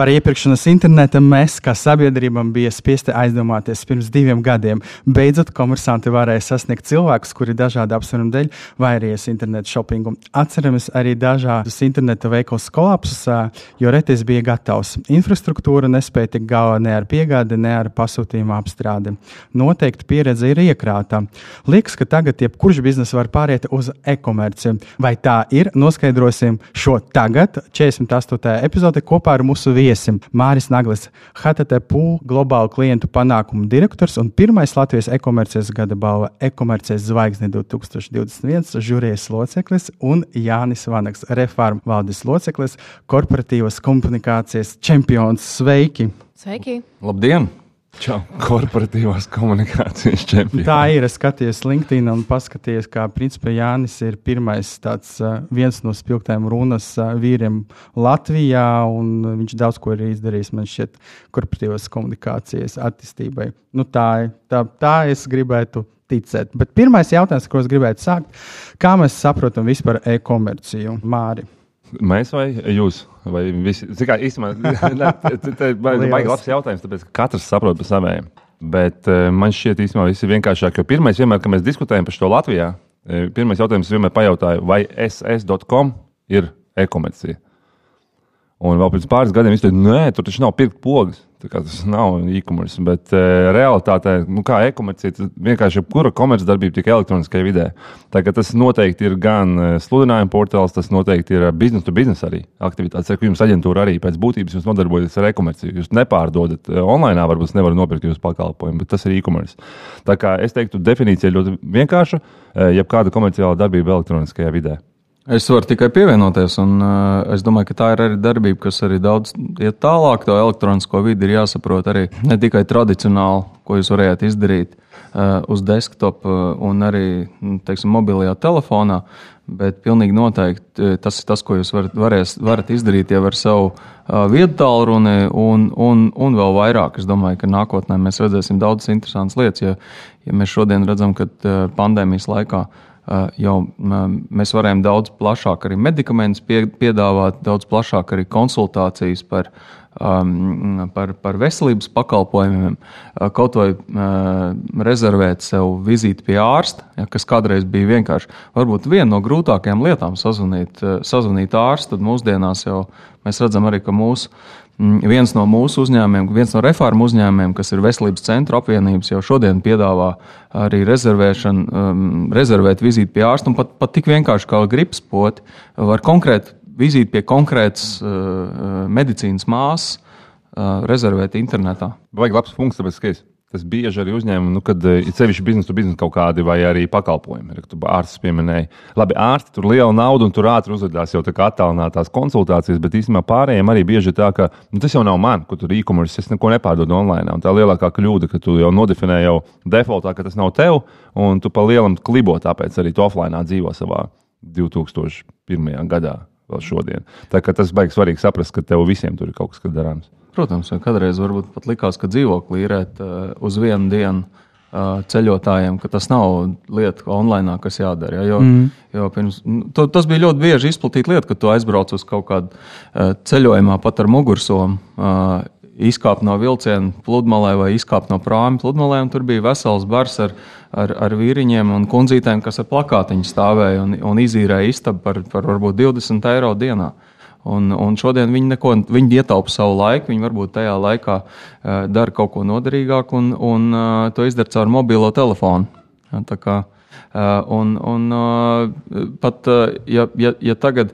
Par iepirkšanas internetu mēs, kā sabiedrībam, bija spiesti aizdomāties pirms diviem gadiem. Beidzot, komersanti varēja sasniegt cilvēkus, kuri dažādu apsvērumu dēļ vairījies internetu shoppingu. Atceramies arī dažādus internetu veikalu kolapsus, jo retais bija gatavs. Infrastruktūra nespēja tik galā ne ar piegādi, ne ar pasūtījumu apstrādi. Noteikti pieredze ir iekrāta. Liekas, ka tagad jebkurš bizness var pāriet uz e-komerci. Vai tā ir? Noskaidrosim šo tagad, 48. epizode kopā ar mūsu viesu viesim Māris Naglis, HTTP globālu klientu panākumu direktors un pirmais Latvijas e-komercijas gada balva e-komercijas zvaigzne 2021 žūrijas loceklis un Jānis Vanaks, reformu valdes loceklis, korporatīvas komunikācijas čempions. Sveiki! Sveiki! Labdien! Čau, korporatīvās komunikācijas čempions. Tā ir. Es skatījos LinkedIn un paskatījos, kā principā Jānis ir pirmais tāds uh, viens no spilgtiem runas uh, vīriem Latvijā, viņš daudz ko ir izdarījis man šķiet korporatīvās komunikācijas attīstībai. Nu, tā, tā, tā es gribētu ticēt. Bet pirmais jautājums, ko es gribētu sākt, kā mēs saprotam vispār e-komerciju, Māri? Mēs vai jūs? Vai visi? Kā, īstenībā, tas ir baigi labs jautājums, tāpēc ka katrs saprot par saviem. Bet uh, man šķiet, īstenībā viss ir vienkāršāk. Jo pirmais, vienmēr, kad mēs diskutējam par šo Latvijā, uh, pirmais jautājums vienmēr pajautāja, vai ss.com ir e-komercija. Un vēl pirms pāris gadiem es teicu, nē, tur taču nav pirkt pogas. Tas nav e-commerce, bet uh, realitātē, nu, kā e-komercija, tas vienkārši jebkura komercdarbība tikai elektroniskajā vidē. Tas noteikti ir gan uh, sludinājuma portāls, tas noteikti ir biznesa to biznesa arī aktivitātes. Ar jums aģentūra arī pēc būtības jūs nodarbojaties ar e-komerciju. Jūs nepārdodat uh, online, varbūt nevarat nopirkt jūsu pakalpojumu, bet tas ir e-commerce. Tā kā es teiktu, definīcija ļoti vienkārša, uh, jebkāda komerciāla darbība elektroniskajā vidē. Es varu tikai pievienoties, un uh, es domāju, ka tā ir arī darbība, kas arī daudz iet tālāk. To elektronisko vidi ir jāsaprot arī ne tikai tradicionāli, ko jūs varējāt izdarīt uh, uz desktop uh, un arī nu, teiksim, mobilajā telefonā, bet pilnīgi noteikti tas ir tas, ko jūs varat, varēs, varat izdarīt jau ar savu uh, vietu tālruni un, un, un vēl vairāk. Es domāju, ka nākotnē mēs redzēsim daudzas interesantas lietas, ja, ja mēs šodien redzam, ka uh, pandēmijas laikā uh, jau mēs varējām daudz plašāk arī medikamentus piedāvāt, daudz plašāk arī konsultācijas par, par, par veselības pakalpojumiem, kaut vai uh, rezervēt sev vizīti pie ārsta, ja, kas kādreiz bija vienkārši. Varbūt viena no grūtākajām lietām sazvanīt, sazvanīt ārstu, tad mūsdienās jau mēs redzam arī, ka mūsu Mm, viens no mūsu uzņēmumiem, viens no reformu uzņēmumiem, kas ir Veselības centra apvienības, jau šodien piedāvā arī rezervēšanu, um, rezervēt vizīti pie ārsta. Pat, pat tik vienkārši kā gripas poti, var konkrēti vizīti pie konkrētas uh, medicīnas māsas uh, rezervēt internetā. Vajag labs punkts, tāpēc, ka es Tas bieži arī uzņēmumi, nu, kad ir sevišķi biznesa, biznesa kaut kādi vai arī pakalpojumi. Ir, tu ārsts pieminēja, labi, ārsti tur liela nauda un tur ātri uzvedās jau tā kā attālinātās konsultācijas, bet īstenībā pārējiem arī bieži tā, ka nu, tas jau nav man, kur tur e-commerce, es neko nepārdodu online. Tā lielākā kļūda, ka tu jau nodefinē jau defaultā, ka tas nav tev, un tu pa lielam klibo, tāpēc arī tu offline dzīvo savā 2001. gadā vēl šodien. Tā kā tas baigs svarīgi saprast, ka tev visiem tur ir kaut kas darāms. Protams, kādreiz varbūt pat likās, ka dzīvokli īrēt uh, uz vienu dienu uh, ceļotājiem, ka tas nav lieta online, kas jādara. Ja? Jo, mm. jo pirms, to, tas bija ļoti bieži izplatīta lieta, kad tu aizbrauc uz kaut kādu uh, ceļojumā pat ar mugursomu. Uh, Izkāpt no vilciena pludmalē vai izkāpt no prāmja pludmalē, tur bija vesels bars ar, ar, ar vīriņiem un kundzītēm, kas ar plakātiņu stāvēja un, un izīrēja istabu par, par varbūt 20 eiro dienā. Uh, Un, un šodien viņi, neko, viņi ietaupa savu laiku, viņi varbūt tajā laikā uh, dara kaut ko noderīgāku, un, un uh, to izdara caur mobilo telefonu. Ja, kā, uh, un, un uh, pat, uh, ja, ja, ja tagad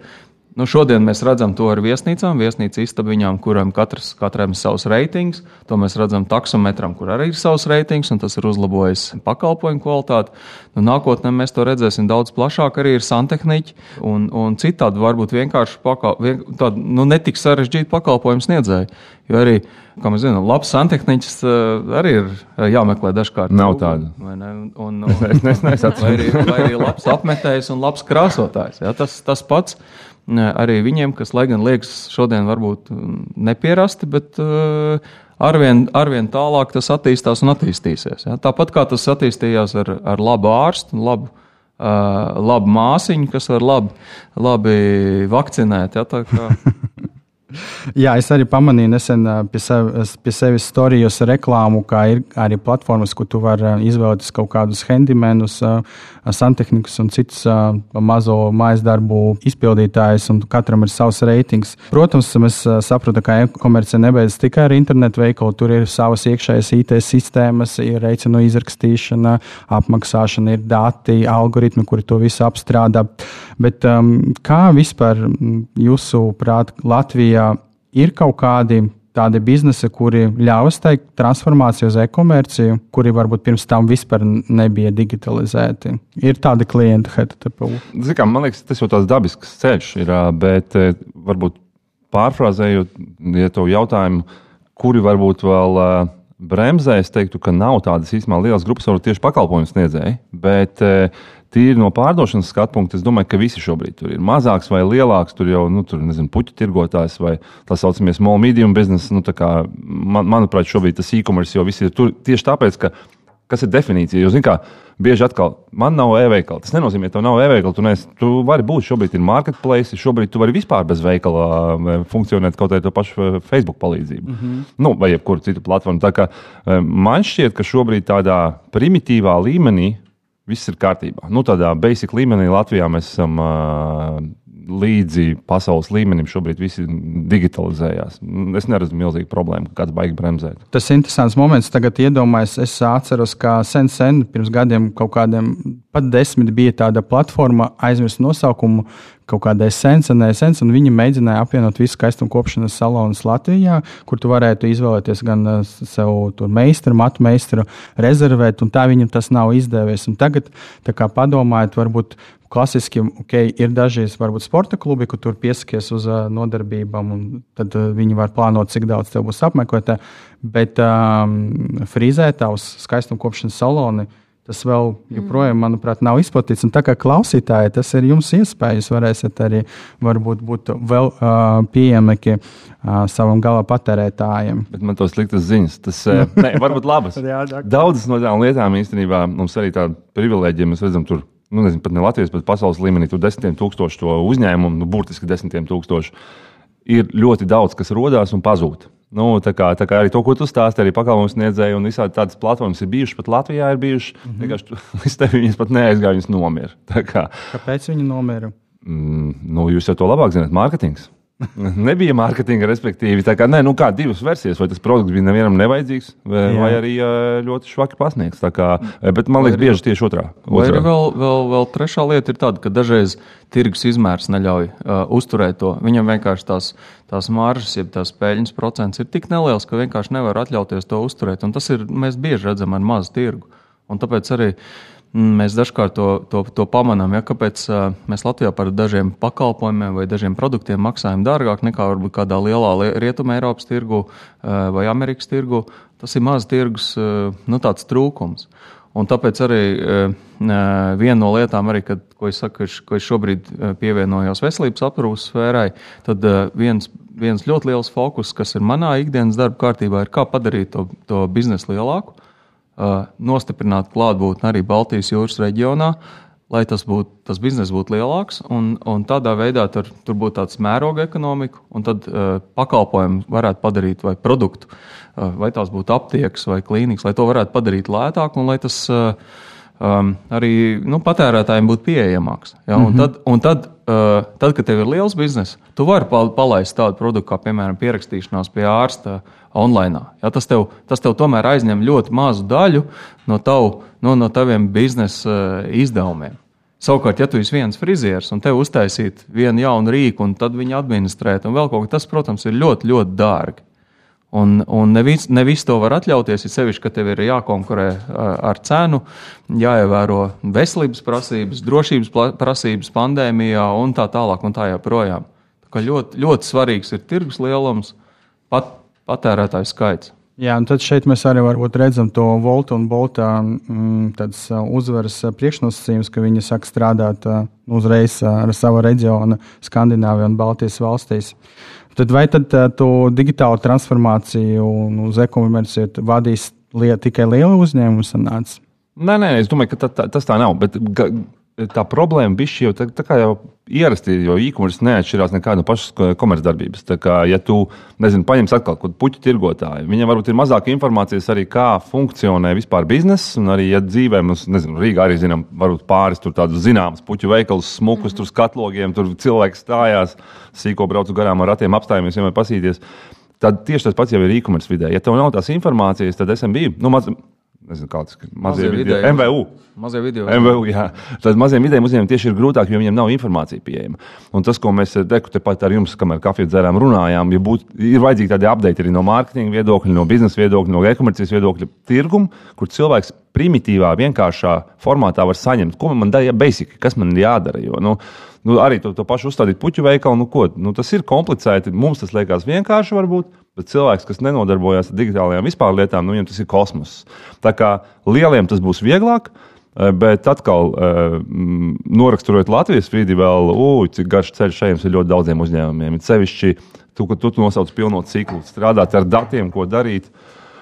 Nu, šodien mēs redzam to ar viesnīcām, viesnīcu istabiņām, kurām katrs, katram ir savs reitings. To mēs redzam taksometram, kur arī ir savs reitings, un tas ir uzlabojis pakalpojumu kvalitāti. Nu, nākotnē mēs to redzēsim daudz plašāk. Arī ir santehniķi un, un citādi varbūt vienkārši pakal, vien, tādi, nu, netik sarežģīti pakalpojumu sniedzēji. Jo arī, kā mēs zinām, labs santehniķis eh, arī ir eh, jāmeklē dažkārt. Nav tāda. Ne? Un, un, es nesaku, vai, vai arī labs apmetējs un labs krāsotājs. Ja? Tas, tas pats arī viņiem, kas, lai gan liekas, šodien varbūt mm, nepierasti, bet uh, arvien, arvien tālāk tas attīstās un attīstīsies. Ja? Tāpat kā tas attīstījās ar, ar labu ārstu un labu. Uh, labu māsiņu, kas var labi, labi vakcinēt. Ja, Jā, es arī pamanīju nesen pie, sev, pie sevis storijos reklāmu, kā ir arī platformas, kur tu vari izvēlēties kaut kādus handymenus, santehnikus un citus mazo mājas darbu izpildītājus, un katram ir savs reitings. Protams, mēs saprotam, ka e-komercija nebeidzas tikai ar internetu veikalu. Tur ir savas iekšējas IT sistēmas, ir rēķinu izrakstīšana, apmaksāšana, ir dati, algoritmi, kuri to visu apstrādā. Bet um, kā vispār jūsuprāt Latvijā? ir kaut kādi tādi biznesi, kuri ļaus teikt transformāciju uz e-komerciju, kuri varbūt pirms tam vispār nebija digitalizēti. Ir tādi klienti, HTTP. Zikā, man liekas, tas jau tāds dabisks ceļš ir, bet varbūt pārfrāzējot, ja tev jautājumu, kuri varbūt vēl bremzē, es teiktu, ka nav tādas īstenībā lielas grupas, varbūt tieši pakalpojumu sniedzēji, bet Tīri no pārdošanas skatu punkta, es domāju, ka visi šobrīd tur ir mazāks vai lielāks. Tur jau nu, tur, nezinu, puķu tirgotājs vai tā saucamie small medium business. Nu, kā, man, manuprāt, šobrīd tas e-commerce jau viss ir tur tieši tāpēc, ka kas ir definīcija. Jo, kā, bieži atkal, man nav e-veikala. Tas nenozīmē, ka tev nav e-veikala. Tu, neesi, tu vari būt, šobrīd ir marketplace, šobrīd tu vari vispār bez veikala e, funkcionēt kaut kādā pašu e, Facebook palīdzību. Mm -hmm. nu, vai jebkuru citu platformu. Tā kā, e, man šķiet, ka šobrīd tādā primitīvā līmenī viss ir kārtībā. Nu, tādā basic līmenī Latvijā mēs esam uh, līdzi pasaules līmenim. Šobrīd viss digitalizējās. Es neredzu milzīgu problēmu, kāds baigs bremzēt. Tas ir interesants moments. Tagad iedomājos, es atceros, ka sen, sen pirms gadiem, kaut kādiem pat desmit, bija tāda platforma, aizmirst nosaukumu, kaut kādai sensenai, sens, un viņi mēģināja apvienot visu skaistumu kopšanas salonus Latvijā, kur tu varētu izvēlēties gan uh, sev meistaru, matu meistaru rezervēt, un tā viņam tas nav izdevies. Un tagad, kā padomājot, varbūt klasiski okay, ir daži varbūt, sporta klubi, kur tur piesakies uz uh, nodarbībām, un tad uh, viņi var plānot, cik daudz tev būs apmeklētāji. Bet um, frīzētājs, skaistuma kopšanas saloni Tas vēl joprojām, manuprāt, nav izplatīts. Un tā kā klausītāji, tas ir jums iespēja. Jūs varēsiet arī varbūt būt vēl uh, pieejamāki uh, savam gala patērētājiem. Bet man tos sliktas ziņas. Tas uh, ne, varbūt labas. Daudzas no tām lietām īstenībā mums arī tāda privilēģija. Mēs redzam, tur nu, nezinu, pat ne Latvijas, bet pasaules līmenī tur desmitiem tūkstošu to uzņēmumu, nu, burtiski desmitiem tūkstošu. Ir ļoti daudz, kas radās un pazūd. Nu, tā, kā, tā kā arī to, ko tu stāstīji, arī pakalpojumu sniedzēji un visādi tādas platformas ir bijušas, pat Latvijā ir bijušas. Mm -hmm. Vienkārši līdz tev viņas pat neaizgāja, viņas nomira. Kā. Kāpēc viņi nomira? Mm, nu, jūs jau to labāk zināt, mārketings. Nebija mārketinga, respektīvi, tā kā, nē, nu kā divas versijas, vai tas produkts bija nevienam nevajadzīgs, vai, Jā. vai arī ļoti švaki pasniegts. Kā, bet man liekas, bieži tieši otrā. otrā. Vai vēl, vēl, vēl trešā lieta ir tāda, ka dažreiz tirgus izmērs neļauj uh, uzturēt to. Viņam vienkārši tās, tās maržas, jeb tās peļņas procents ir tik neliels, ka vienkārši nevar atļauties to uzturēt. Un tas ir, mēs bieži redzam ar mazu tirgu. Un tāpēc arī uh, Mēs dažkārt to, to, to pamanām, ja, kāpēc mēs Latvijā par dažiem pakalpojumiem vai dažiem produktiem maksājam dārgāk nekā varbūt kādā lielā Rietumē Eiropas tirgu vai Amerikas tirgu. Tas ir mazs tirgus nu, trūkums. Un tāpēc arī viena no lietām, arī, kad, ko, es saku, ko es šobrīd pievienojos veselības aprūpas sfērai, tad viens, viens ļoti liels fokus, kas ir manā ikdienas darba kārtībā, ir kā padarīt to, to biznesu lielāku nostiprināt klātbūtni arī Baltijas jūras reģionā, lai tas, būt, tas bizness būtu lielāks. Un, un tādā veidā tur, tur būtu tāds mēroga ekonomika, un tad uh, pakalpojumu varētu padarīt vai produktu, uh, vai tās būtu aptiekas vai klīnikas, lai to varētu padarīt lētāk un lai tas uh, um, arī nu, patērētājiem būtu pieejamāks. Ja? Mm -hmm. Un tad, un tad, uh, tad, kad tev ir liels bizness, tu vari palaist tādu produktu kā, piemēram, pierakstīšanās pie ārsta online. Ja? Tas, tev, tas tev tomēr aizņem ļoti mazu daļu no, tavu, no, no taviem biznesa uh, izdevumiem. Savukārt, ja tu esi viens frizieris un tev uztaisīt vienu jaunu rīku, un tad viņu administrēt, un vēl kaut kas, tas, protams, ir ļoti, ļoti dārgi. Un, un nevis, nevis to var atļauties, ir sevišķi, ka tev ir jākonkurē ar cenu, jāievēro veselības prasības, drošības prasības pandēmijā un tā tālāk un tā joprojām. Tā ļoti, ļoti svarīgs ir tirgus lielums, pat patērētāju skaits. Jā, un tad šeit mēs arī redzam to Volta un Bolta mm, uzvaras priekšnosacījumus, ka viņi sāk strādāt uzreiz ar savu reģionu, Skandināviju un Baltijas valstīs. Tad vai tad to digitālo transformāciju uz e-komerciju vadīs liet, tikai liela uzņēmuma sanāca? Nē, nē, es domāju, ka tā, tā, tas tā nav. Bet tā problēma bija jau tā, tā kā jau ierasti, jo e-commerce neatšķirās nekāda no pašas komercdarbības. Tā kā, ja tu, nezinu, paņems atkal kaut kādu puķu tirgotāju, viņam varbūt ir mazāk informācijas arī, kā funkcionē vispār bizness, un arī, ja dzīvē mums, nezinu, Rīgā arī zinām, varbūt pāris tur tādus zināmus puķu veikalus, smukus, mm -hmm. tur skatlogiem, tur cilvēks stājās, sīko braucu garām ar ratiem apstājumies, vienmēr pasīties. Tad tieši tas pats jau ir e-commerce vidē. Ja tev nav tās informācijas, tad SMB, nu, maz, nezinu, kāds mazie, mazie video, MVU. Mazie video. MVU, jā. Tad maziem vidējiem uzņēmumiem tieši ir grūtāk, jo viņiem nav informācija pieejama. Un tas, ko mēs teku tepat ar jums, kamēr kafiju dzērām, runājām, ja būt, ir vajadzīgi tādi update arī no mārketinga viedokļa, no biznesa viedokļa, no e-komercijas viedokļa, tirgumu, kur cilvēks primitīvā, vienkāršā formātā var saņemt, ko man dara, basic, kas man jādara. Jo, nu, nu, arī to, to pašu uzstādīt puķu veikalu, nu, ko, nu, tas ir komplicēti. Mums tas liekas vienkārši, varbūt, Bet cilvēks, kas nenodarbojas ar digitālajām vispār lietām, nu, viņam tas ir kosmos. Tā kā lieliem tas būs vieglāk. Eh, bet atkal, eh, noraksturot Latvijas vidi, vēl, ui, cik garš ceļš šeit ir ļoti daudziem uzņēmumiem. Ir sevišķi, tu, tu, tu nosauc pilno ciklu, strādāt ar datiem, ko darīt.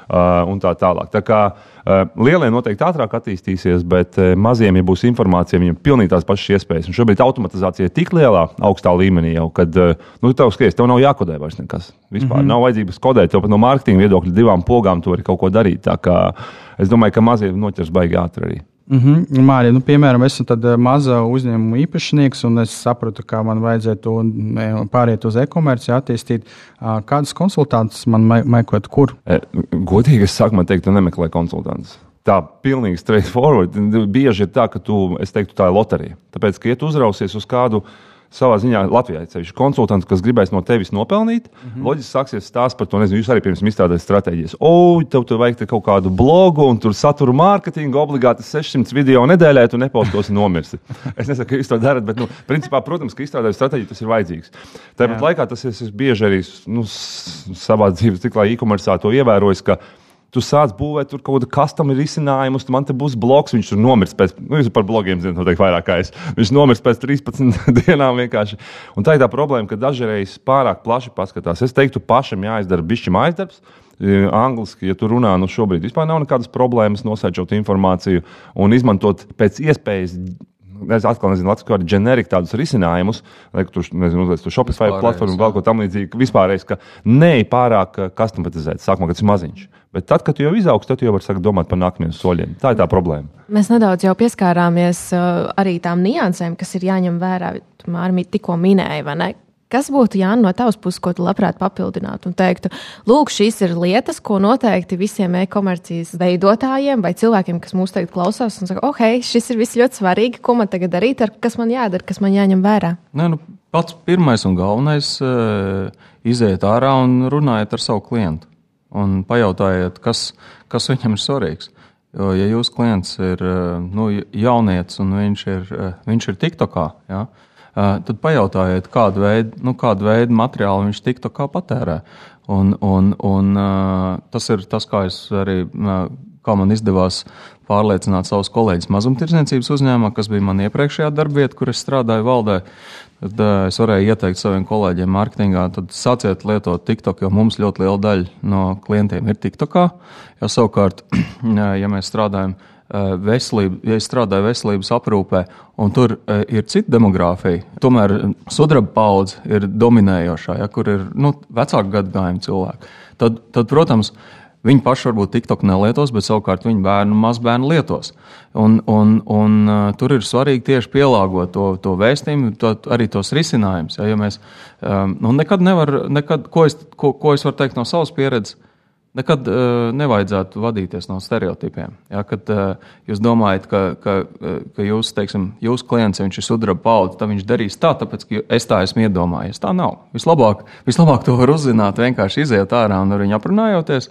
Uh, un tā tālāk. Tā kā uh, lielie noteikti ātrāk attīstīsies, bet uh, maziem, ja būs informācija, viņiem pilnīgi tās pašas iespējas. Un šobrīd automatizācija ir tik lielā, augstā līmenī jau, kad nu, tev skaties, tev nav jākodē vairs nekas. Vispār mm -hmm. nav vajadzības kodēt, tev pat no mārketinga viedokļa divām pogām tu vari kaut ko darīt. Es domāju, ka mazie noķers baigi ātri arī. Mm -hmm. Mārija, nu, piemēram, esmu eh, maza uzņēmuma īpašnieks, un es sapratu, ka man vajadzētu pāriet uz e-komerciju, attīstīt. Kādas konsultantus man meklēt, kur? E, godīgi, es sākumā teiktu, nemeklē konsultantus. Tā pilnīgi straightforward. Bieži ir tā, ka tu, teiktu, tā ir loterija. Tāpēc, ka, ja tu uzrausies uz kādu savā ziņā Latvijā ir sevišķi konsultants, kas gribēs no tevis nopelnīt. Mm -hmm. Loģiski sāksies stāsts par to, nezinu, jūs arī pirms izstrādājat stratēģijas. O, tev tur vajag te kaut kādu blogu un tur satura mārketingu, obligāti 600 video nedēļā, tu nepaustos un nomirsi. es nesaku, ka jūs to darat, bet, nu, principā, protams, ka izstrādājot stratēģiju, tas ir vajadzīgs. Tāpat laikā tas ir bieži arī nu, savā dzīves ciklā e-komercā to ievērojis tu sāc būvēt tur kaut kādu customu risinājumu, tad man te būs bloks. Viņš tur nomirs pēc, nu, jūs par blogiem zināt, noteikti vairāk kā es. Viņš nomirs pēc 13 dienām vienkārši. Un tā ir tā problēma, ka dažreiz pārāk plaši paskatās. Es teiktu, pašam jāizdara bišķi mājas darbs. E, angliski, ja tu runā, nu šobrīd vispār nav nekādas problēmas nosēžot informāciju un izmantot pēc iespējas es atkal nezinu, Latvijas kādā ģenerika tādus risinājumus, lai tu, nezinu, uzliec to Shopify platformu, vēl ko tam līdzīgu, vispārējais, ka neej pārāk customizēt, sākumā, kad tas ir maziņš. Bet tad, kad jau izaugs, tad jau var sākt domāt par nākamajiem soļiem. Tā ir tā problēma. Mēs nedaudz jau pieskārāmies uh, arī tām niansēm, kas ir jāņem vērā. Mārmīt tikko minēja, vai ne? Kas būtu Jānis no tavas puses, ko tu labprāt papildinātu un teiktu, lūk, šīs ir lietas, ko noteikti visiem e-komercijas veidotājiem vai cilvēkiem, kas mūs tagad klausās, un saka, ok, šis ir viss ļoti svarīgi, ko man tagad darīt, ar, kas man jādara, kas man jāņem vērā? Nē, nu, pats pirmais un galvenais uh, iziet ārā un runājiet ar savu klientu. Un pajautājiet, kas, kas viņam ir svarīgs. Jo, ja jūsu klients ir uh, nu, jaunietis un viņš ir, uh, viņš ir TikTokā, ja, Eh, tad pajautājiet, kādu veidu, nu, kādu veidu materiālu viņš tiktu patērē. Un, un, un, tas ir tas, kā, arī, eh, kā man izdevās pārliecināt savus kolēģus mazumtirdzniecības uzņēmumā, kas bija man iepriekšējā darbvieta, kur es strādāju valdē. Tad es varēju ieteikt saviem kolēģiem mārketingā, tad sāciet lietot TikTok, jo mums ļoti liela daļa no klientiem ir TikTokā. Ja savukārt, ja mēs strādājam Eh, veselību, ja es strādāju veselības aprūpē, un tur uh, ir cita demogrāfija. Tomēr sudraba paudze ir dominējošā, ja, kur ir nu, vecāku gadagājumu cilvēki. Tad, tad, protams, viņi paši varbūt TikTok nelietos, bet savukārt viņu bērnu mazbērnu lietos. Un, un, un, uh, tur ir svarīgi tieši pielāgot to, to vēstījumu, to, arī tos risinājumus. Ja, ja mēs, um, nekad nevar, nekad, ko, es, ko, ko es varu teikt no savas pieredzes? Nekad uh, nevajadzētu vadīties no stereotipiem. Ja, kad uh, jūs domājat, ka, ka, ka jūs, teiksim, jūsu klients, ja ir sudraba paudze, tad viņš darīs tā, tāpēc, ka es tā esmu iedomājies. Tā nav. Vislabāk, vislabāk to var uzzināt, vienkārši iziet ārā un ar viņu aprunājoties,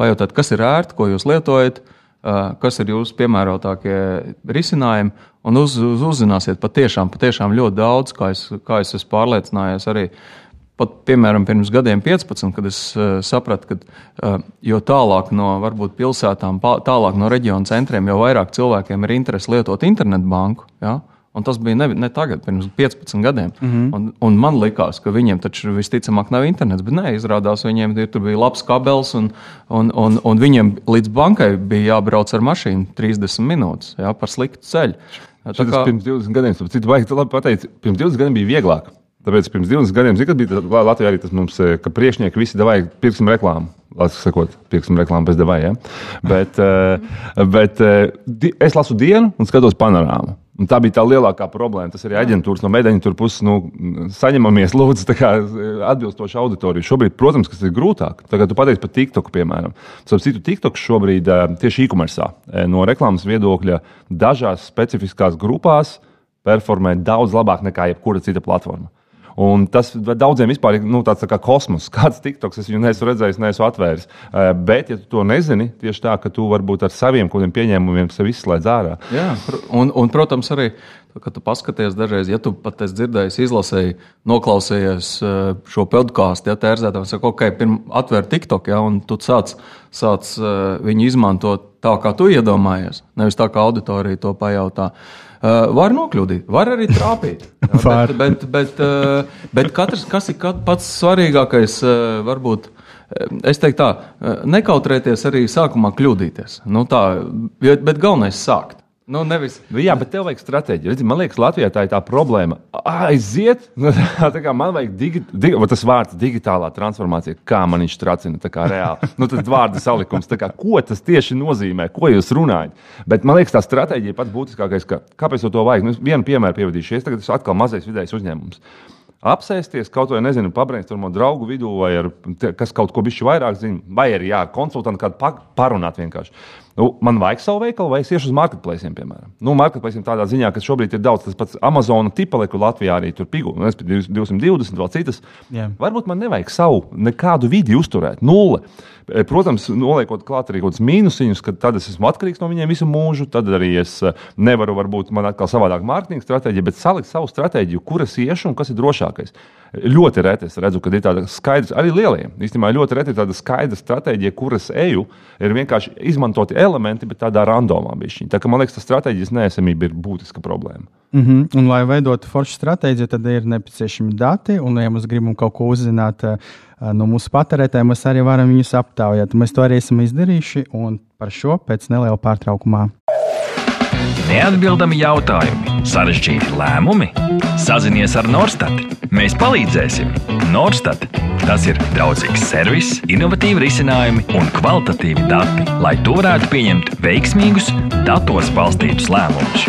pajautāt, kas ir ērti, ko jūs lietojat, uh, kas ir jūsu piemērotākie risinājumi, un uz, uz, uzzināsiet patiešām, patiešām ļoti daudz, kā es, kā es esmu pārliecinājies arī pat piemēram pirms gadiem, 15, kad es uh, sapratu, ka uh, jo tālāk no varbūt pilsētām, tālāk no reģiona centriem, jo vairāk cilvēkiem ir interese lietot internetbanku. Ja? Un tas bija ne, ne tagad, pirms 15 gadiem. Mm -hmm. un, un man liekas, ka viņiem taču visticamāk nav internets, bet nē, izrādās viņiem ir, tur bija labs kabels, un, un, un, un viņiem līdz bankai bija jābrauc ar mašīnu 30 minūtes jā, par sliktu ceļu. Tā kā... pirms 20 gadiem, citu baigi, labi pateici, pirms 20 gadiem bija vieglāk. Tāpēc pirms 20 gadiem, zinu, bija Latvijā arī tas mums, eh, ka priekšnieki visi devāja pirksim reklāmu. Latvijas sakot, pirksim reklāmu bez devāja. Ja? Bet, eh, bet eh, es lasu dienu un skatos panorāmu. Un tā bija tā lielākā problēma. Tas arī aģentūras no medaļu puses nu, saņemamies, lūdzu, atbilstoši auditoriju. Šobrīd, protams, tas ir grūtāk. Tagad tu pateici par TikTok, piemēram. Starp citu, TikTok šobrīd tieši e-komersā no reklāmas viedokļa dažās specifiskās grupās performē daudz labāk nekā jebkura cita platforma. Un tas daudziem vispār ir nu, tāds tā kā kosmos. Kāds TikToks es viņu neesmu redzējis, neesmu atvēris. Eh, bet, ja tu to nezini, tieši tā, ka tu varbūt ar saviem kādiem pieņēmumiem sevi izslēdz ārā. Jā, un, un protams, arī. Kad tu paskaties, dažreiz, ja tu pat esi dzirdējis, izlasījis, noklausījies eh, šo podkāstu, ja tērzētā, saka, ok, pirms atver TikTok, ja, un tu sāc, sāc eh, viņu izmantot tā, kā tu iedomājies, nevis tā, kā auditorija to pajautā. Uh, var nokļūdīt, var arī trāpīt. Jā, bet, bet, bet, uh, bet katrs, kas ir pats svarīgākais, uh, varbūt. Es teiktu, tā, nekautrēties arī sākumā kļūdīties. Nu, tā, bet galvenais ir sākt. Nu, nevis. Nu, jā, bet tev vajag stratēģiju. Redzi, man liekas, Latvijā tā ir tā problēma. Aiziet, nu, tā kā man vajag digi, digi, tas vārds digitālā transformācija, kā man viņš tracina, reāli. Nu, tas vārdu salikums, kā, ko tas tieši nozīmē, ko jūs runājat. Bet man liekas, tā stratēģija pats būtiskākais, ka, kāpēc to vajag. Nu, vienu piemēru pievadīšu. Es tagad esmu atkal mazais vidējs uzņēmums apsēsties kaut vai, nezinu, pabrēnsturmo draugu vidū, vai ar, kas kaut ko bišķi vairāk zina, vai arī ar konsultantu kādu parunāt vienkārši. Nu, man vajag savu veikalu, vai es iešu uz marketplace, piemēram. Nu, marketplace tādā ziņā, ka šobrīd ir daudz, tas pats Amazon tipa, kur Latvijā arī tur pigu, nu, 220, vēl citas. Yeah. Varbūt man nevajag savu nekādu vidi uzturēt, nulle. E, protams, noliekot klāt arī kaut kādus mīnusiņus, ka tad es esmu atkarīgs no viņiem visu mūžu, tad arī es e, nevaru, varbūt man atkal savādāk mārketinga stratēģija, bet salikt savu stratēģiju, kuras iešu un kas ir drošākais. Ļoti reti es redzu, ka ir tāda skaidra, arī lieliem. Īstenībā ļoti reti ir tāda skaidra stratēģija, kuras eju, ir vienkārši izmantoti elementi, bet tādā randomā bišķiņā. Tā man liekas, tas stratēģijas neesamība ir būtiska problēma. Mm -hmm. Un, lai veidotu foršu stratēģiju, tad ir nepieciešami dati. Un, ja mēs gribam kaut ko uzzināt uh, no mūsu patērētājiem, mēs arī varam viņus aptaujāt. Mēs to arī esam izdarījuši, un par šo pēc neliela pārtraukumā. Neatbildami jautājumi, sarežģīti lēmumi. Sazinies ar Norstat. Mēs palīdzēsim. Norstat. Tas ir draudzīgs servis, innovatīvi risinājumi un kvalitatīvi dati, lai tu varētu pieņemt veiksmīgus, datos balstītus lēmumus.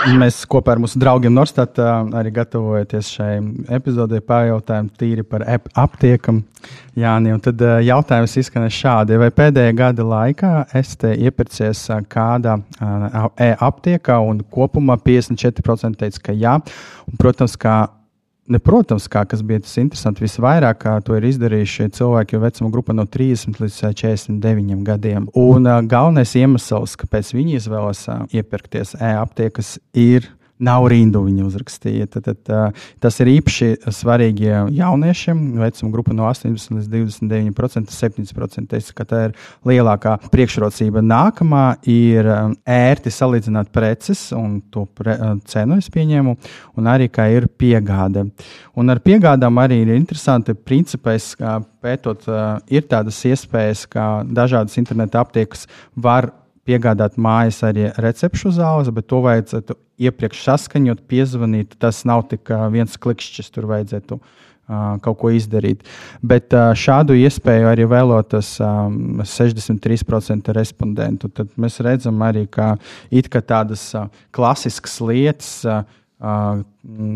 Mēs kopā ar mūsu draugiem Norstatā arī gatavojamies šai epizodē, pārjautājām tīri par aptiekam. Jāni, un tad jautājums izskanēja šādi. Vai pēdējā gada laikā esat iepircies kādā e-aptiekā un kopumā 54% teica, ka jā. Un, protams, kā Ne, protams, kā kas bija tas interesanti, visvairāk to ir izdarījuši cilvēki, jo vecuma grupa no 30 līdz 49 gadiem. Un uh, galvenais iemesls, kāpēc viņi izvēlas uh, iepirkties e-aptiekas, ir nav rindu viņa uzrakstīja. Tad, tad, uh, tas ir īpaši svarīgi jauniešiem. Vecuma grupa no 18 līdz 29%, 7%. Teicu, ka tā ir lielākā priekšrocība. Nākamā ir um, ērti salīdzināt preces un to pre, uh, cenu es pieņēmu, un arī kā ir piegāde. Un ar piegādām arī ir interesanti principais, kā pētot, uh, ir tādas iespējas, ka dažādas interneta aptiekas var piegādāt mājas arī recepšu zāles, bet to vajadzētu iepriekš saskaņot, piezvanīt. Tas nav tik viens klikšķis, tur vajadzētu kaut ko izdarīt. Bet šādu iespēju arī vēlotas 63% respondentu. Tad mēs redzam arī, ka it kā tādas klasiskas lietas. Uh,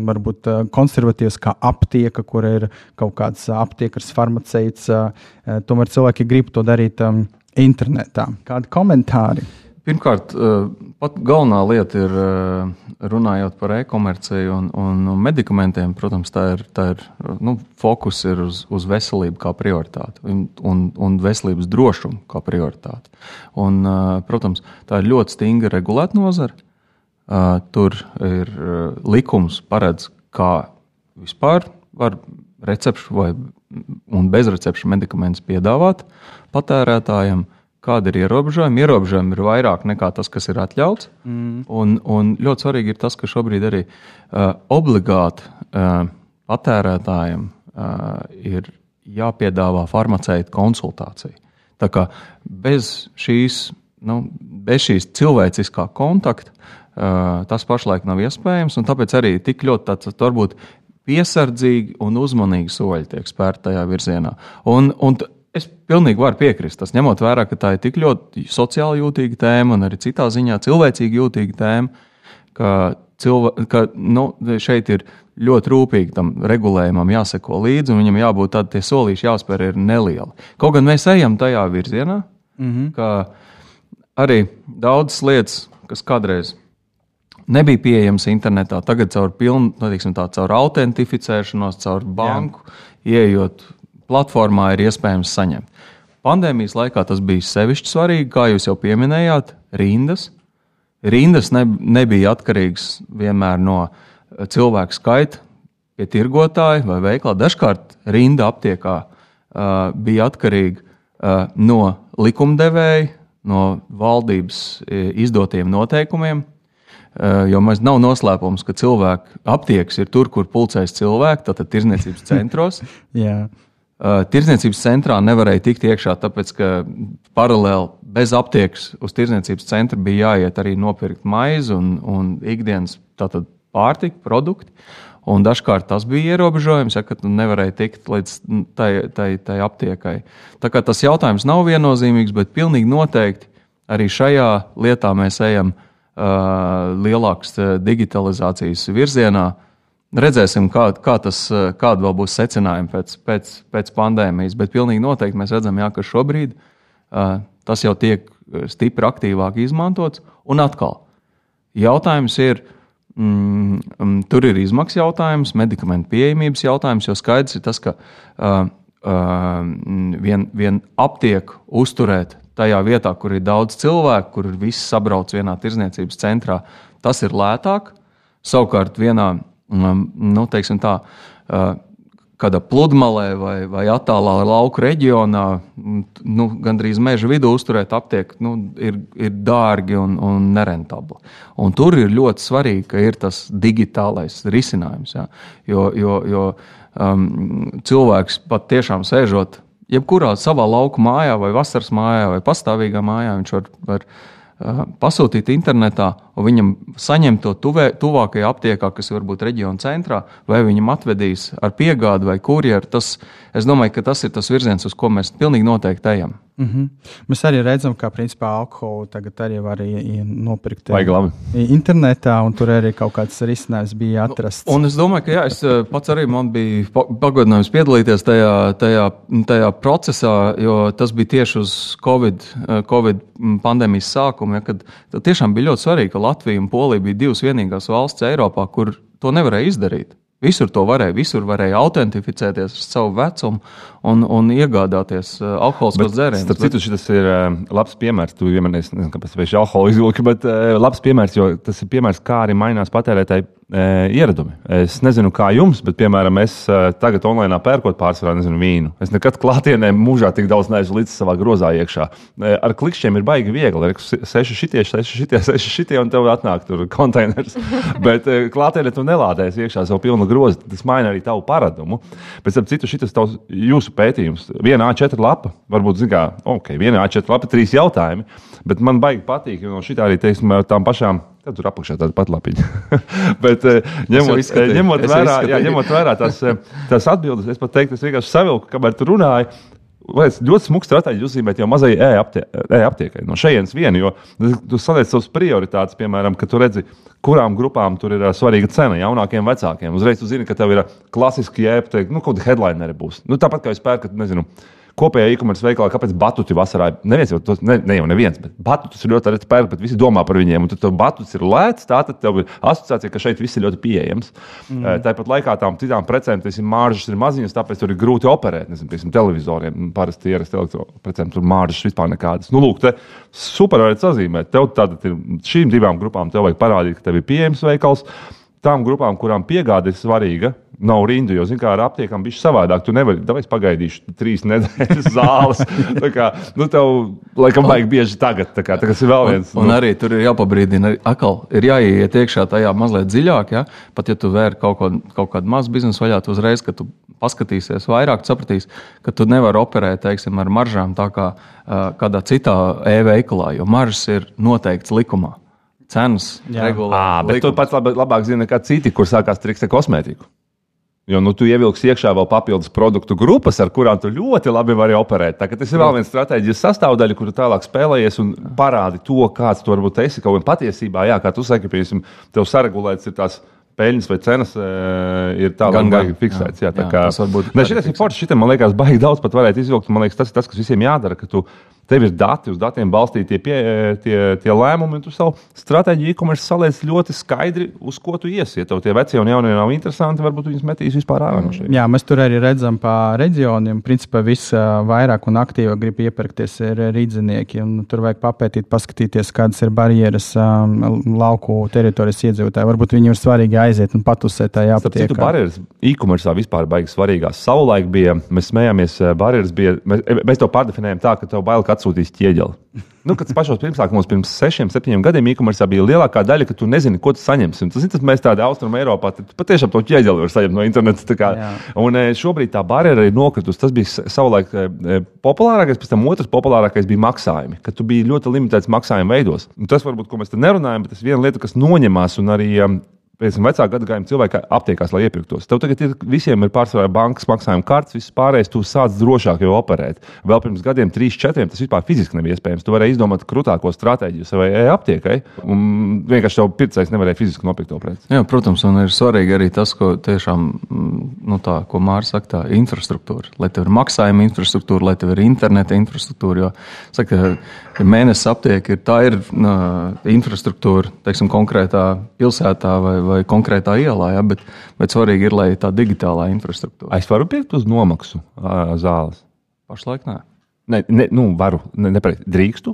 varbūt uh, konservatīvs, kā aptieka, kur ir kaut kāds aptiekas farmaceits. Uh, tomēr cilvēki grib to darīt um, internetā. Kādi komentāri? Pirmkārt, pat galvenā lieta ir runājot par e-komerciju un, un medikamentiem. Protams, tā ir, tā ir nu, fokus ir uz, uz veselību kā prioritāti un, un, veselības drošumu kā prioritāti. Un, protams, tā ir ļoti stingri regulēta nozara. Tur ir likums, paredz, kā vispār var recepšu vai bezrecepšu medikamentus piedāvāt patērētājiem. Kāda ir ierobežojuma? Ierobežojumi ir vairāk nekā tas, kas ir atļauts. Mm. Un, un ļoti svarīgi ir tas, ka šobrīd arī uh, obligāti uh, patērētājiem uh, ir jāpiedāvā farmaceita konsultācija. Tā kā bez šīs, nu, bez šīs cilvēciskā kontakta tas pašlaik nav iespējams. Tāpēc arī tik ļoti tāds varbūt piesardzīgi un uzmanīgi soļi tiek spērti tajā virzienā. Un, un es pilnīgi varu piekrist. Tas ņemot vērā, ka tā ir tik ļoti sociāli jūtīga tēma un arī citā ziņā cilvēcīgi jūtīga tēma, ka, cilvē, ka nu, šeit ir ļoti rūpīgi tam regulējumam jāseko līdzi, un viņam jābūt tādam, tie solīši jāspēr ir nelieli. Kaut gan mēs ejam tajā virzienā, mm -hmm. ka arī daudzas lietas, kas kādreiz nebija pieejams internetā. Tagad caur, pilnu, nu, tā, caur autentificēšanos, caur banku, Jā. ieejot platformā, ir iespējams saņemt. Pandēmijas laikā tas bija sevišķi svarīgi, kā jūs jau pieminējāt, rindas. Rindas ne, nebija atkarīgas vienmēr no eh, cilvēku skaita pie tirgotāja vai veiklā. Dažkārt rinda aptiekā uh, bija atkarīga uh, no likumdevēja, no valdības izdotiem noteikumiem. Eh, jo mēs nav noslēpums, ka cilvēku aptiekas ir tur, kur pulcēs cilvēki, tātad tirzniecības centros. yeah. Tirzniecības centrā nevarēja tikt iekšā, tāpēc ka paralēli bez aptiekas uz tirzniecības centra bija jāiet arī nopirkt maizi un, un ikdienas pārtika, produkti. Un dažkārt tas bija ierobežojums, ja, tu nevarēji tikt līdz tai, tai, tai aptiekai. Tā kā tas jautājums nav viennozīmīgs, bet pilnīgi noteikti arī šajā lietā mēs ejam uh, lielākas digitalizācijas virzienā. Redzēsim, kā, kā tas, kāda vēl būs secinājuma pēc, pēc, pēc pandēmijas, bet pilnīgi noteikti mēs redzam, jā, ka šobrīd uh, tas jau tiek stipri aktīvāk izmantots. Un atkal, jautājums ir, mm, tur ir izmaksu jautājums, medikamentu pieejamības jautājums, jo skaidrs ir tas, ka uh, uh, vien, vien aptieku uzturēt tajā vietā, kur ir daudz cilvēku, kur viss sabrauc vienā tirzniecības centrā, tas ir lētāk. Savukārt, vienā mm, nu, tā, kādā pludmalē vai, vai attālā lauka reģionā, mm, nu, gandrīz meža vidū uzturēt aptieku, nu, ir, ir dārgi un, un nerentabli. Un tur ir ļoti svarīgi, ka ir tas digitālais risinājums. Ja? Jo, jo, jo um, cilvēks pat tiešām sēžot jebkurā savā lauku mājā, vai vasaras mājā, vai pastāvīgā mājā, viņš var, var uh, pasūtīt internetā, un viņam saņemt to tuvē, tuvākajā aptiekā, kas varbūt reģiona centrā, vai viņam atvedīs ar piegādi vai kurjeru. Tas, es domāju, ka tas ir tas virziens, uz ko mēs pilnīgi noteikti ejam. Mm -hmm. Mēs arī redzam, ka principā alkoholu tagad arī var nopirkt internetā, un tur arī kaut kāds risinājums bija atrasts. Un, un es domāju, ka jā, es eh, pats arī man bija pagodinājums piedalīties tajā, tajā, tajā procesā, jo tas bija tieši uz Covid, eh, COVID pandēmijas sākuma, ja, kad tiešām bija ļoti svarīgi, ka Latvija un Polija bija divas vienīgās valsts Eiropā, kur to nevarēja izdarīt. Visur to varēja, visur varēja autentificēties ar savu vecumu un, un iegādāties uh, alkoholiskos dzērienus. Starp citu, šis ir uh, labs piemērs. Tu vienmēr nezini, kāpēc viņš ir alkohola izvilka, bet uh, labs piemērs, jo tas ir piemērs, kā arī mainās patērētāji ieradumi. Es nezinu, kā jums, bet, piemēram, es tagad online pērkot pārsvarā nezinu, vīnu. Es nekad klātienē mūžā tik daudz neesmu līdz savā grozā iekšā. Ar klikšķiem ir baigi viegli. Ir seši šitie, seši šitie, seši šitie, un tev atnāk tur konteiners. bet klātienē tu nelādēsi iekšā savu pilnu grozu. Tas maina arī tavu paradumu. Pēc tam citu šitas tavs, jūsu pētījums. Viena A4 lapa, varbūt, zin kā, ok, viena A4 lapa, trīs jautājumi. Bet man baigi patīk, jo no šitā arī, teiksim, tām pašām Tad tur apakšā tāda pat lapiņa. Bet, ņemot, ņemot, vērā, jā, ņemot vērā tās, tās atbildes, es pat teiktu, es vienkārši savilku, kamēr tu runāji. Vai es ļoti smuku stratēģiju uzzīmēt jau mazai e-aptiekai no šejienes viena, jo tu saliec savas prioritātes, piemēram, ka tu redzi, kurām grupām tur ir svarīga cena, jaunākiem, vecākiem. Uzreiz tu zini, ka tev ir klasiski e-aptieka, nu, kaut kāda headline arī būs. Nu, tāpat kā es pērku, nezinu, kopējā e-commerce veikalā, kāpēc batuti vasarā, neviens jau tos, ne, ne jau neviens, bet batutus ir ļoti reti pērk, bet visi domā par viņiem. Un tad batuts ir lēts, tā tad tev ir asociācija, ka šeit viss ir ļoti pieejams. Mm. Tāpat laikā tām citām precēm, tas ir māržas ir maziņas, tāpēc tur ir grūti operēt. Nezinu, piemēram, televizoriem parasti ierasti elektroprecēm, tur māržas vispār nekādas. Nu, lūk, te super varētu sazīmēt. Tev tātad ir šīm divām grupām tev vajag parādīt, ka tev ir pieejams veikals. Tām grupām, kurām piegāde ir svarīga, nav rindu, jo, zināmā mērā, ar aptiekām bija savādāk. Tu nevari, tāpēc pagaidīšu trīs nedēļas zāles. tā kā, nu, tev, laikam, vajag bieži tagad. Tā kā, tas ir vēl viens. Un, nu. un arī tur ir jāpabrīdina, atkal ir jāiet iekšā tajā mazliet dziļāk. Ja? Pat ja tu vēri kaut, ko, kaut kādu mazu biznesu vaļā, tu uzreiz, kad tu paskatīsies vairāk, sapratīsi, ka tu nevari operēt teiksim, ar maržām tā kā kādā citā e-veikalā, jo maržas ir noteikts likumā. Cenas regulāri. Bet tu pats lab, labāk zini nekā citi, kur sākās triks ar kosmētiku. Jo nu, tu ievilksi iekšā vēl papildus produktu grupas, ar kurām tu ļoti labi vari operēt. Tā, tas ir vēl viens stratēģijas sastāvdaļa, kur tu tālāk spēlējies un parādi to, kāds tu varbūt esi. Kaut gan patiesībā, jā, kā tu saki, piemēram, tev saregulēts ir tās peļņas vai cenas e, ir tālāk baigi fiksēts. Jā, jā, tā kā, jā, ne, šitas ir forši, šitam, man liekas, baigi daudz pat varētu izvilkt. Man liekas, tas ir tas, kas visiem jādara, ka tu Tev ir dati, uz datiem balstīti tie, tie, tie lēmumi, un tu savu stratēģiju e-commerce saliec ļoti skaidri, uz ko tu iesi. Ja tev tie vecie un jaunie nav interesanti, varbūt viņus metīs vispār ārā no šeit. Jā, mēs tur arī redzam pa reģioniem. Principā viss vairāk un aktīvāk grib iepirkties ir rīdzinieki. Tur vajag papētīt, paskatīties, kādas ir barjeras um, lauku teritorijas iedzīvotāji. Varbūt viņiem ir svarīgi aiziet un patusēt tajā apgabalā. Citu barjeras e-commerce vispār baigas svarīgās. Savulaik bija, mēs smējāmies, barjeras bija, mēs, mēs to pārdefinējām tā, ka tev bail, ka atsūtīs ķieģeli. Nu, kad pašos pirmsākumos, pirms sešiem, septiņiem gadiem, e-commerce bija lielākā daļa, ka tu nezini, ko tu saņemsi. Tas ir tas, mēs tādā austrumē Eiropā patiešām to ķieģeli var saņemt no interneta. Un e, šobrīd tā barjera ir nokritusi. Tas bija savulaik e, e, populārākais, pēc tam otrs populārākais bija maksājumi, ka tu biji ļoti limitēts maksājuma veidos. Un tas varbūt, ko mēs te nerunājam, bet tas viena lieta, kas noņemās un arī pēc tam vecāka gadagājuma cilvēki aptiekās, lai iepirktos. Tev tagad ir visiem ir pārsvarā bankas maksājuma kartes, viss pārējais, tu sāc drošāk jau operēt. Vēl pirms gadiem, trīs, četriem, tas vispār fiziski nebija iespējams. Tu vari izdomāt krūtāko stratēģiju savai aptiekai, un vienkārši tev pircējs nevarēja fiziski nopirkt to preci. Jā, protams, un ir svarīgi arī tas, ko tiešām, nu tā, ko Mārcis saka, tā infrastruktūra. Lai tev ir maksājuma infrastruktūra, lai tev ir interneta infrastruktūra, jo, saka, mēnesis aptiek ir, tā ir nu, infrastruktūra, teiksim, konkrētā pilsētā vai vai konkrētā ielā, ja, bet, bet svarīgi ir, lai tā digitālā infrastruktūra. Es varu pirkt uz nomaksu zāles. Pašlaik nē. Ne, ne, nu, varu, ne, nepareizi. Drīkstu?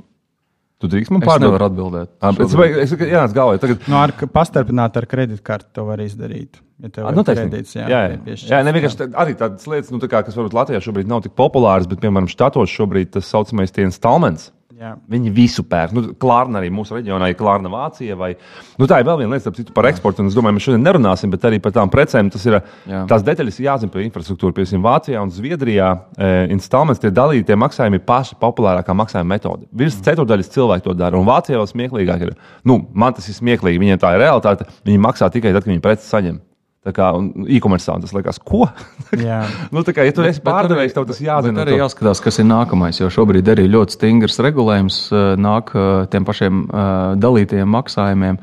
Tu drīkst man pārdot? Es nevaru atbildēt. À, es, es, es, jā, es galvoju, tagad. Nu, ar, pastarpināt ar kredītkarti to var izdarīt. Ja tev nu, ir kredīts, jā, jā, jā. jā nevienkārši tā, arī tādas lietas, nu, tā kā, kas varbūt Latvijā šobrīd nav tik populāras, bet, piemēram, štatos šobrīd tas saucamais instalments. Jā. Viņi visu pērk. Nu, Klārna arī mūsu reģionā ir Klārna Vācija. Vai, nu, tā ir vēl viena lieta, citu, par eksportu. Es domāju, mēs šodien nerunāsim, bet arī par tām precēm. Tas ir Jā. tās detaļas jāzina par infrastruktūru. Piemēram, Vācijā un Zviedrijā e, instalments tie dalītie maksājumi ir paši populārākā maksājuma metode. Virs mm. ceturdaļas cilvēku to dara. Un Vācijā vēl smieklīgāk ir, nu, man tas ir smieklīgi. Viņiem tā ir realitāte. Viņi maksā tikai tad, kad viņi preces saņem. Kā e-komercā tas liekas, ko? nu, tā kā, ja tu esi pārdevējs, tev tas jāzina. Arī jāskatās, kas ir nākamais, jo šobrīd arī ļoti stingrs regulējums eh, nāk eh, tiem pašiem uh, dalītajiem maksājumiem,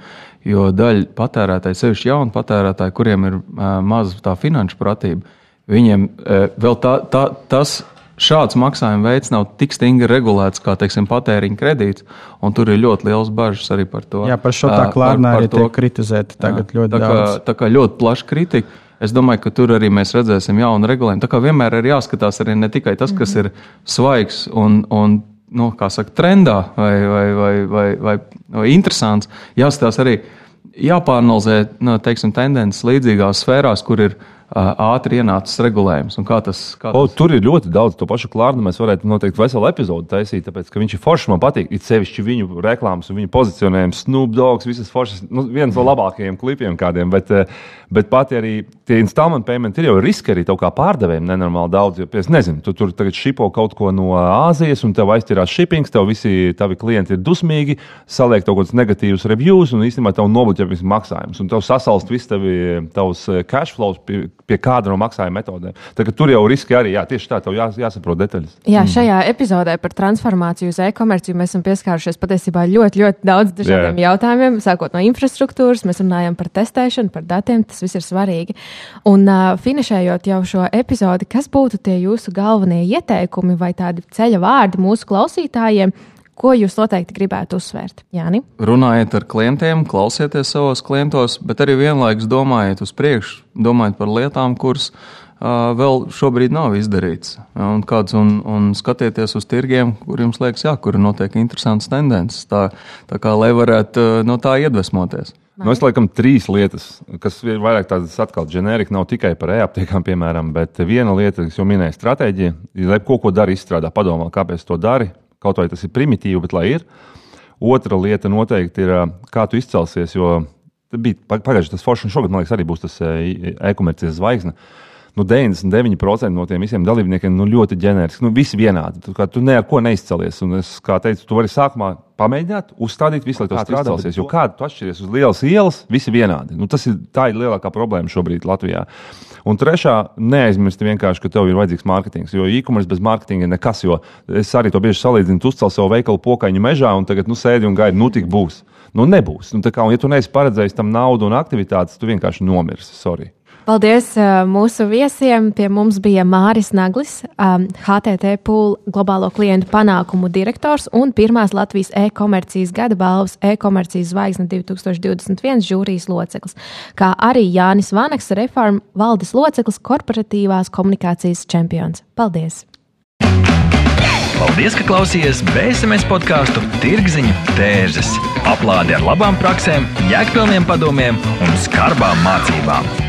jo daļa patērētāji, sevišķi jauni patērētāji, kuriem ir uh, maza tā finanšu pratība, viņiem uh, vēl tā, tā, tas šāds maksājuma veids nav tik stingri regulēts kā teiksim, patēriņa kredīts, un tur ir ļoti liels bažas arī par to. Jā, par šo tā klārnā arī tiek kritizēta tagad jā, ļoti tā kā, daudz. Tā kā ļoti plaša kritika. Es domāju, ka tur arī mēs redzēsim jaunu regulējumu. Tā kā vienmēr ir jāskatās arī ne tikai tas, kas ir svaigs un, un nu, saka, trendā vai, vai, vai, vai, vai, vai interesants, jāskatās arī jāpārnalizē nu, teiksim, tendences līdzīgās sfērās, kur ir ātri ienācis regulējums. Kā tas, kā o, tas... tur ir ļoti daudz to pašu klārnu. Mēs varētu noteikti veselu epizodu taisīt, tāpēc ka viņš ir foršs. Man patīk, it sevišķi viņu reklāmas un viņu pozicionējums. Snoop Dogs, visas foršas, nu, viens no labākajiem klipiem kādiem. Bet, bet pati arī tie installment payment ir jau riski arī kā pārdevējiem nenormāli daudz. Jo, es nezinu, tu tur tagad šipo kaut ko no Āzijas un tev aiztirās shippings, tev visi tavi klienti ir dusmīgi, saliek kaut kādus negatīvus reviews un īstenībā tev nobloķē visus maksājumus. Un tev sasalst viss tavi, tavs cash flows pie, kāda no maksājuma metodēm. Tad, tur jau riski arī, jā, tieši tā, tev jā, jāsaprot detaļas. Jā, mm. šajā epizodē par transformāciju uz e-komerciju mēs esam pieskārušies patiesībā ļoti, ļoti daudz dažādiem jā. jautājumiem, sākot no infrastruktūras, mēs runājam par testēšanu, par datiem, tas viss ir svarīgi. Un uh, finišējot jau šo epizodi, kas būtu tie jūsu galvenie ieteikumi vai tādi ceļa vārdi mūsu klausītājiem, Ko jūs noteikti gribētu uzsvērt? Jāni? Runājiet ar klientiem, klausieties savos klientos, bet arī vienlaikus domājiet uz priekšu, domājiet par lietām, kuras uh, vēl šobrīd nav izdarīts. Un, kāds, un, un skatieties uz tirgiem, kur jums liekas, jā, kur notiek interesants tendences. Tā, tā kā lai varētu uh, no tā iedvesmoties. Nu, es laikam trīs lietas, kas ir vairāk tādas atkal ģenerika, nav tikai par e-aptiekām, piemēram, bet viena lieta, kas jau minēja stratēģija, ir, lai ko, ko dari, izstrādā, padomā, kāpēc to dari, kaut vai tas ir primitīvi, bet lai ir. Otra lieta noteikti ir, kā tu izcelsies, jo bija pagājušais tas foršs, un šogad, man liekas, arī būs tas e-komercijas zvaigznes nu, 99% no tiem visiem dalībniekiem nu, ļoti ģeneriski. Nu, visi vienādi. Tu, tu ne ar ko neizcelies. Un es teicu, tu vari sākumā pamēģināt, uzstādīt visu, lai tas izcelsies. Jo kāda tu atšķiries uz lielas ielas, visi vienādi. Nu, tas ir, tā ir lielākā problēma šobrīd Latvijā. Un trešā, neaizmirsti vienkārši, ka tev ir vajadzīgs mārketings. Jo e-commerce bez mārketinga ir nekas. Es arī to bieži salīdzinu, tu uzcēl savu veikalu pokaņu mežā un tagad nu, sēdi un gaidi, nu tik būs. Nu, nebūs. Nu, kā, un, ja tu neesi paredzējis tam naudu un aktivitātes, tu vienkārši nomirsi. Sorry. Paldies mūsu viesiem. Pie mums bija Māris Naglis, HTT Pool globālo klientu panākumu direktors un pirmās Latvijas e-komercijas gada balvas e-komercijas zvaigzne 2021 žūrijas loceklis, kā arī Jānis Vanaks, reformu valdes loceklis, korporatīvās komunikācijas čempions. Paldies! Paldies, ka klausījāties BSMS podkāstu Tirziņu tērzes. Aplādi ar labām praktiskām, jēgpilniem padomiem un skarbām mācībām.